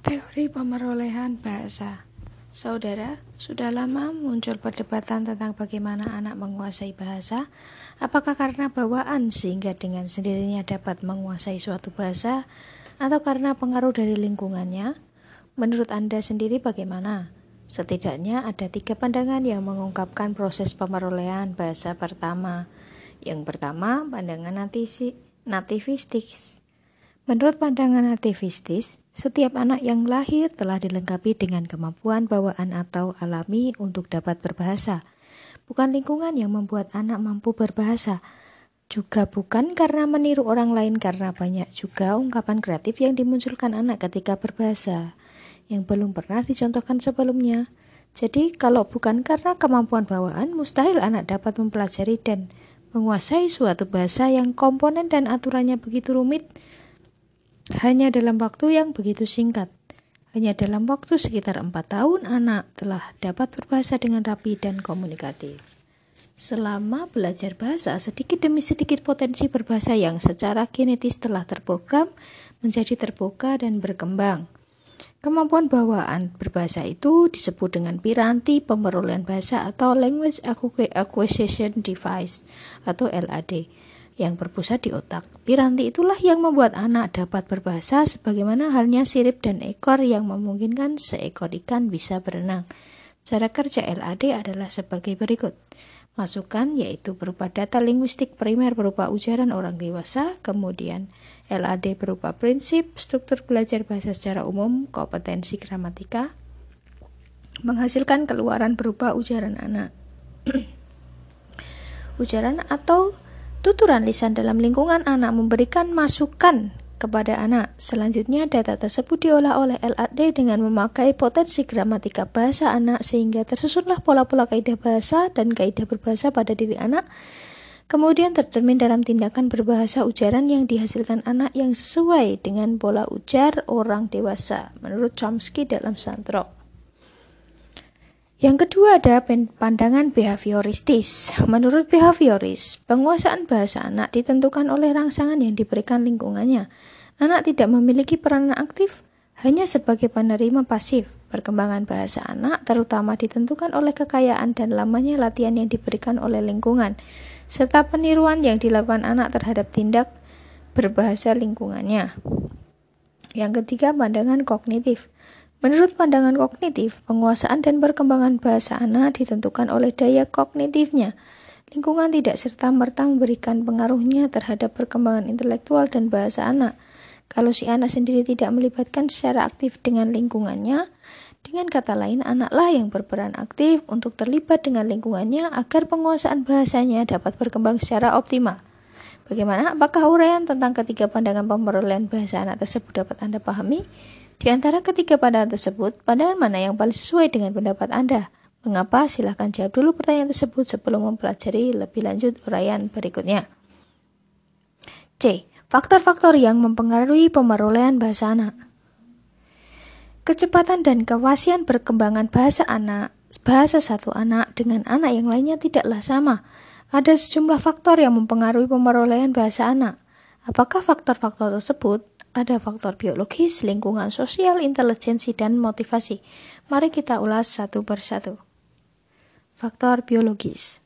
Teori pemerolehan bahasa. Saudara, sudah lama muncul perdebatan tentang bagaimana anak menguasai bahasa? Apakah karena bawaan sehingga dengan sendirinya dapat menguasai suatu bahasa? Atau karena pengaruh dari lingkungannya? Menurut Anda sendiri bagaimana? Setidaknya ada tiga pandangan yang mengungkapkan proses pemerolehan bahasa pertama. Yang pertama, pandangan nativistik Menurut pandangan nativistis, setiap anak yang lahir telah dilengkapi dengan kemampuan bawaan atau alami untuk dapat berbahasa. Bukan lingkungan yang membuat anak mampu berbahasa, juga bukan karena meniru orang lain karena banyak juga ungkapan kreatif yang dimunculkan anak ketika berbahasa yang belum pernah dicontohkan sebelumnya. Jadi, kalau bukan karena kemampuan bawaan, mustahil anak dapat mempelajari dan menguasai suatu bahasa yang komponen dan aturannya begitu rumit hanya dalam waktu yang begitu singkat. Hanya dalam waktu sekitar empat tahun, anak telah dapat berbahasa dengan rapi dan komunikatif. Selama belajar bahasa, sedikit demi sedikit potensi berbahasa yang secara genetis telah terprogram menjadi terbuka dan berkembang. Kemampuan bawaan berbahasa itu disebut dengan piranti pemerolehan bahasa atau Language Acquisition Device atau LAD yang berpusat di otak. Piranti itulah yang membuat anak dapat berbahasa sebagaimana halnya sirip dan ekor yang memungkinkan seekor ikan bisa berenang. Cara kerja LAD adalah sebagai berikut. Masukan yaitu berupa data linguistik primer berupa ujaran orang dewasa, kemudian LAD berupa prinsip, struktur belajar bahasa secara umum, kompetensi gramatika, menghasilkan keluaran berupa ujaran anak. ujaran atau Tuturan lisan dalam lingkungan anak memberikan masukan kepada anak. Selanjutnya, data tersebut diolah oleh LAD dengan memakai potensi gramatika bahasa anak sehingga tersusunlah pola-pola kaidah bahasa dan kaidah berbahasa pada diri anak. Kemudian tercermin dalam tindakan berbahasa ujaran yang dihasilkan anak yang sesuai dengan pola ujar orang dewasa, menurut Chomsky dalam Santrok. Yang kedua ada pandangan behavioristis. Menurut behavioris, penguasaan bahasa anak ditentukan oleh rangsangan yang diberikan lingkungannya. Anak tidak memiliki peranan aktif, hanya sebagai penerima pasif. Perkembangan bahasa anak terutama ditentukan oleh kekayaan dan lamanya latihan yang diberikan oleh lingkungan, serta peniruan yang dilakukan anak terhadap tindak berbahasa lingkungannya. Yang ketiga, pandangan kognitif. Menurut pandangan kognitif, penguasaan dan perkembangan bahasa anak ditentukan oleh daya kognitifnya. Lingkungan tidak serta-merta memberikan pengaruhnya terhadap perkembangan intelektual dan bahasa anak. Kalau si anak sendiri tidak melibatkan secara aktif dengan lingkungannya, dengan kata lain, anaklah yang berperan aktif untuk terlibat dengan lingkungannya agar penguasaan bahasanya dapat berkembang secara optimal. Bagaimana? Apakah uraian tentang ketiga pandangan pemerolehan bahasa anak tersebut dapat Anda pahami? Di antara ketiga pandangan tersebut, pandangan mana yang paling sesuai dengan pendapat Anda? Mengapa? Silahkan jawab dulu pertanyaan tersebut sebelum mempelajari lebih lanjut uraian berikutnya. C. Faktor-faktor yang mempengaruhi pemerolehan bahasa anak. Kecepatan dan kewasian perkembangan bahasa anak, bahasa satu anak dengan anak yang lainnya tidaklah sama. Ada sejumlah faktor yang mempengaruhi pemerolehan bahasa anak. Apakah faktor-faktor tersebut ada faktor biologis, lingkungan sosial, intelijensi, dan motivasi. Mari kita ulas satu persatu. Faktor biologis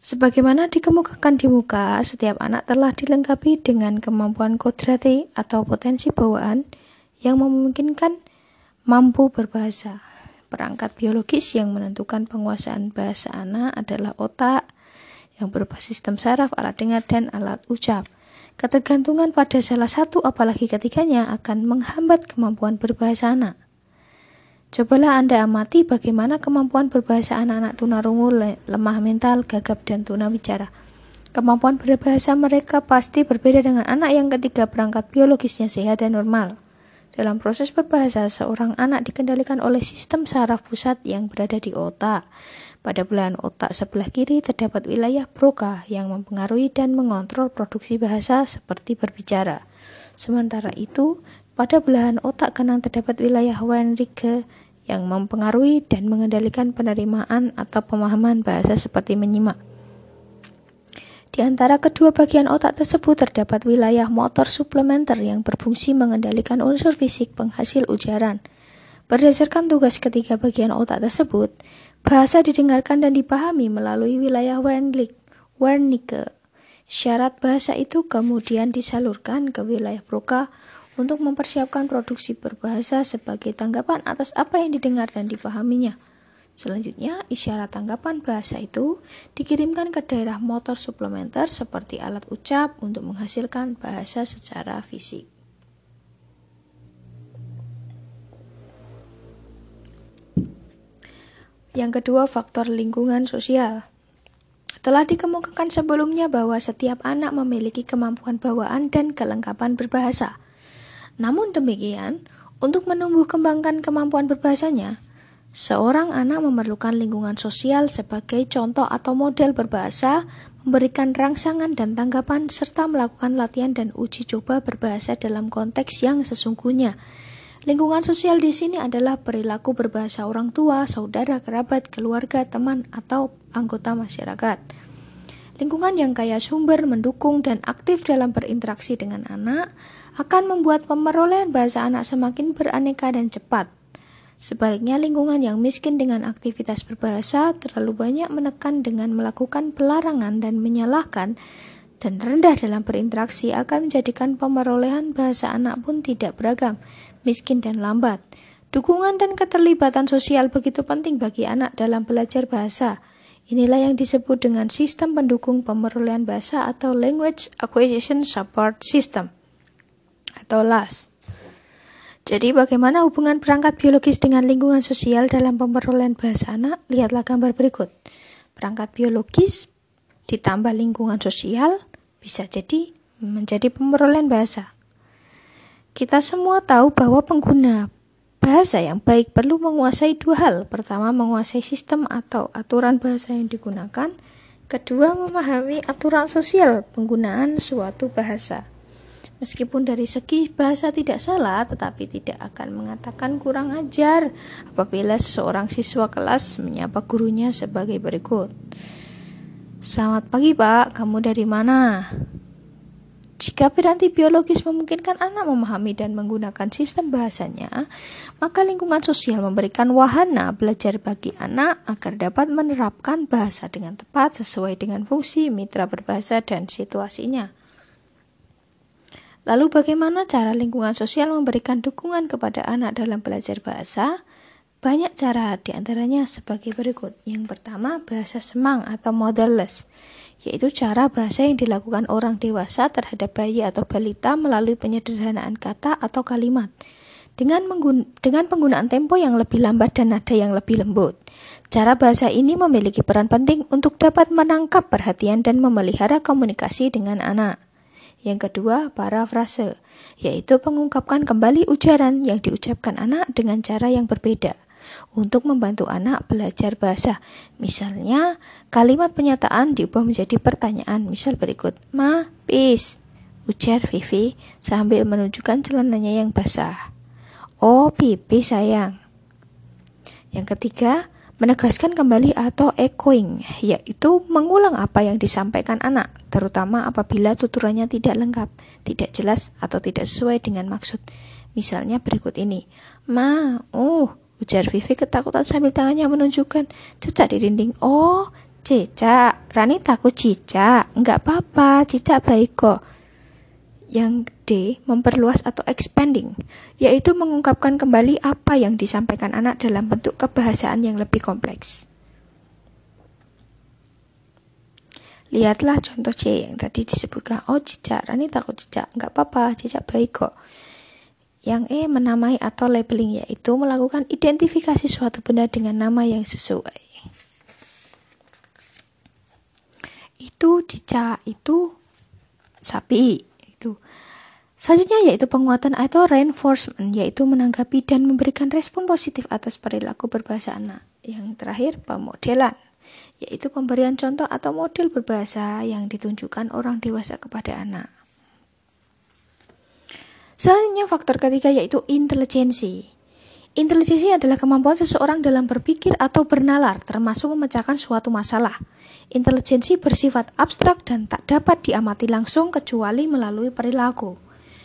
Sebagaimana dikemukakan di muka, setiap anak telah dilengkapi dengan kemampuan kodrati atau potensi bawaan yang memungkinkan mampu berbahasa. Perangkat biologis yang menentukan penguasaan bahasa anak adalah otak yang berupa sistem saraf, alat dengar, dan alat ucap. Ketergantungan pada salah satu apalagi ketiganya akan menghambat kemampuan berbahasa anak. Cobalah Anda amati bagaimana kemampuan berbahasa anak-anak tunarungu lemah mental, gagap, dan tunawicara. Kemampuan berbahasa mereka pasti berbeda dengan anak yang ketiga perangkat biologisnya sehat dan normal. Dalam proses berbahasa, seorang anak dikendalikan oleh sistem saraf pusat yang berada di otak. Pada belahan otak sebelah kiri terdapat wilayah Broca yang mempengaruhi dan mengontrol produksi bahasa seperti berbicara. Sementara itu, pada belahan otak kanan terdapat wilayah Wernicke yang mempengaruhi dan mengendalikan penerimaan atau pemahaman bahasa seperti menyimak. Di antara kedua bagian otak tersebut terdapat wilayah motor suplementer yang berfungsi mengendalikan unsur fisik penghasil ujaran. Berdasarkan tugas ketiga bagian otak tersebut, bahasa didengarkan dan dipahami melalui wilayah Wernicke. Syarat bahasa itu kemudian disalurkan ke wilayah Broca untuk mempersiapkan produksi berbahasa sebagai tanggapan atas apa yang didengar dan dipahaminya. Selanjutnya, isyarat tanggapan bahasa itu dikirimkan ke daerah motor suplementer seperti alat ucap untuk menghasilkan bahasa secara fisik. Yang kedua, faktor lingkungan sosial. Telah dikemukakan sebelumnya bahwa setiap anak memiliki kemampuan bawaan dan kelengkapan berbahasa. Namun demikian, untuk menumbuh kembangkan kemampuan berbahasanya, seorang anak memerlukan lingkungan sosial sebagai contoh atau model berbahasa, memberikan rangsangan dan tanggapan, serta melakukan latihan dan uji coba berbahasa dalam konteks yang sesungguhnya. Lingkungan sosial di sini adalah perilaku berbahasa orang tua, saudara, kerabat, keluarga, teman, atau anggota masyarakat. Lingkungan yang kaya sumber, mendukung, dan aktif dalam berinteraksi dengan anak akan membuat pemerolehan bahasa anak semakin beraneka dan cepat. Sebaliknya, lingkungan yang miskin dengan aktivitas berbahasa terlalu banyak menekan dengan melakukan pelarangan dan menyalahkan dan rendah dalam berinteraksi akan menjadikan pemerolehan bahasa anak pun tidak beragam, miskin dan lambat. Dukungan dan keterlibatan sosial begitu penting bagi anak dalam belajar bahasa. Inilah yang disebut dengan sistem pendukung pemerolehan bahasa atau Language Acquisition Support System atau LAS. Jadi bagaimana hubungan perangkat biologis dengan lingkungan sosial dalam pemerolehan bahasa anak? Lihatlah gambar berikut. Perangkat biologis ditambah lingkungan sosial bisa jadi menjadi pemerolehan bahasa. Kita semua tahu bahwa pengguna bahasa yang baik perlu menguasai dua hal. Pertama, menguasai sistem atau aturan bahasa yang digunakan. Kedua, memahami aturan sosial penggunaan suatu bahasa. Meskipun dari segi bahasa tidak salah, tetapi tidak akan mengatakan kurang ajar apabila seorang siswa kelas menyapa gurunya sebagai berikut. Selamat pagi pak, kamu dari mana? Jika piranti biologis memungkinkan anak memahami dan menggunakan sistem bahasanya, maka lingkungan sosial memberikan wahana belajar bagi anak agar dapat menerapkan bahasa dengan tepat sesuai dengan fungsi mitra berbahasa dan situasinya. Lalu bagaimana cara lingkungan sosial memberikan dukungan kepada anak dalam belajar bahasa? Banyak cara, di antaranya sebagai berikut. Yang pertama, bahasa semang atau modeless, yaitu cara bahasa yang dilakukan orang dewasa terhadap bayi atau balita melalui penyederhanaan kata atau kalimat. Dengan, menggun dengan penggunaan tempo yang lebih lambat dan nada yang lebih lembut. Cara bahasa ini memiliki peran penting untuk dapat menangkap perhatian dan memelihara komunikasi dengan anak. Yang kedua, parafrase, yaitu mengungkapkan kembali ujaran yang diucapkan anak dengan cara yang berbeda untuk membantu anak belajar bahasa. Misalnya, kalimat penyataan diubah menjadi pertanyaan. Misal berikut, Ma, pis, ujar Vivi sambil menunjukkan celananya yang basah. Oh, pipi sayang. Yang ketiga, menegaskan kembali atau echoing, yaitu mengulang apa yang disampaikan anak, terutama apabila tuturannya tidak lengkap, tidak jelas, atau tidak sesuai dengan maksud. Misalnya berikut ini, Ma, oh, ujar Vivi ketakutan sambil tangannya menunjukkan cecak di dinding. Oh, cicak, Rani takut cicak, enggak apa-apa, cicak baik kok. Yang D, memperluas atau expanding, yaitu mengungkapkan kembali apa yang disampaikan anak dalam bentuk kebahasaan yang lebih kompleks. Lihatlah contoh C yang tadi disebutkan. Oh cicak, Rani takut cicak. Nggak apa-apa, cicak baik kok. Yang E menamai atau labeling yaitu melakukan identifikasi suatu benda dengan nama yang sesuai. Itu cicak, itu sapi. Selanjutnya yaitu penguatan atau reinforcement, yaitu menanggapi dan memberikan respon positif atas perilaku berbahasa anak. Yang terakhir, pemodelan, yaitu pemberian contoh atau model berbahasa yang ditunjukkan orang dewasa kepada anak. Selanjutnya faktor ketiga yaitu intelijensi. Intelijensi adalah kemampuan seseorang dalam berpikir atau bernalar, termasuk memecahkan suatu masalah. Intelijensi bersifat abstrak dan tak dapat diamati langsung kecuali melalui perilaku.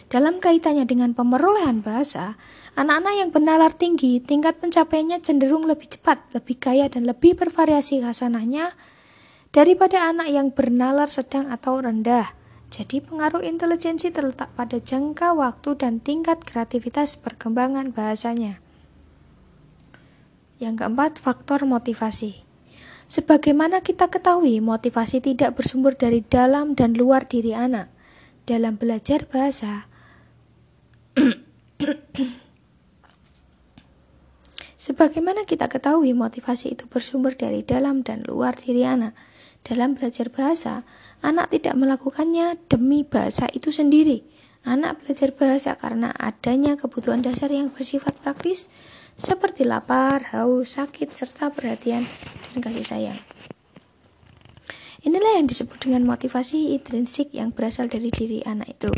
Dalam kaitannya dengan pemerolehan bahasa, anak-anak yang bernalar tinggi, tingkat pencapaiannya cenderung lebih cepat, lebih kaya, dan lebih bervariasi khasanahnya daripada anak yang bernalar sedang atau rendah. Jadi pengaruh intelijensi terletak pada jangka waktu dan tingkat kreativitas perkembangan bahasanya. Yang keempat, faktor motivasi. Sebagaimana kita ketahui, motivasi tidak bersumber dari dalam dan luar diri anak. Dalam belajar bahasa, sebagaimana kita ketahui, motivasi itu bersumber dari dalam dan luar diri anak. Dalam belajar bahasa, anak tidak melakukannya demi bahasa itu sendiri. Anak belajar bahasa karena adanya kebutuhan dasar yang bersifat praktis, seperti lapar, haus, sakit, serta perhatian dan kasih sayang. Inilah yang disebut dengan motivasi intrinsik yang berasal dari diri anak itu.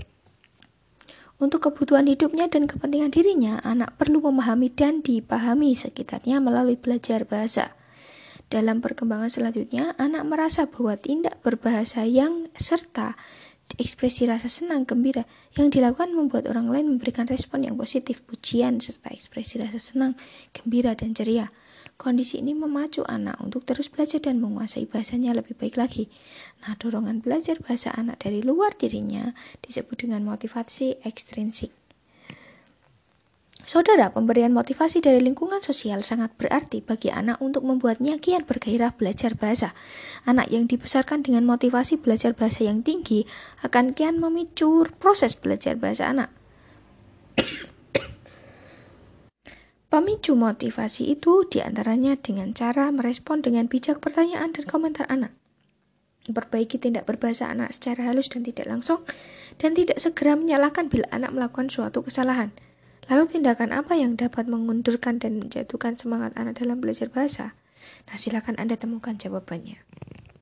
Untuk kebutuhan hidupnya dan kepentingan dirinya, anak perlu memahami dan dipahami sekitarnya melalui belajar bahasa. Dalam perkembangan selanjutnya, anak merasa bahwa tindak berbahasa yang serta ekspresi rasa senang, gembira yang dilakukan membuat orang lain memberikan respon yang positif, pujian, serta ekspresi rasa senang, gembira, dan ceria. Kondisi ini memacu anak untuk terus belajar dan menguasai bahasanya lebih baik lagi. Nah, dorongan belajar bahasa anak dari luar dirinya disebut dengan motivasi ekstrinsik. Saudara, pemberian motivasi dari lingkungan sosial sangat berarti bagi anak untuk membuatnya kian bergairah belajar bahasa. Anak yang dibesarkan dengan motivasi belajar bahasa yang tinggi akan kian memicu proses belajar bahasa anak. Pemicu motivasi itu di antaranya dengan cara merespon dengan bijak pertanyaan dan komentar anak. Perbaiki tindak berbahasa anak secara halus dan tidak langsung, dan tidak segera menyalahkan bila anak melakukan suatu kesalahan. Lalu tindakan apa yang dapat mengundurkan dan menjatuhkan semangat anak dalam belajar bahasa? Nah, silakan Anda temukan jawabannya.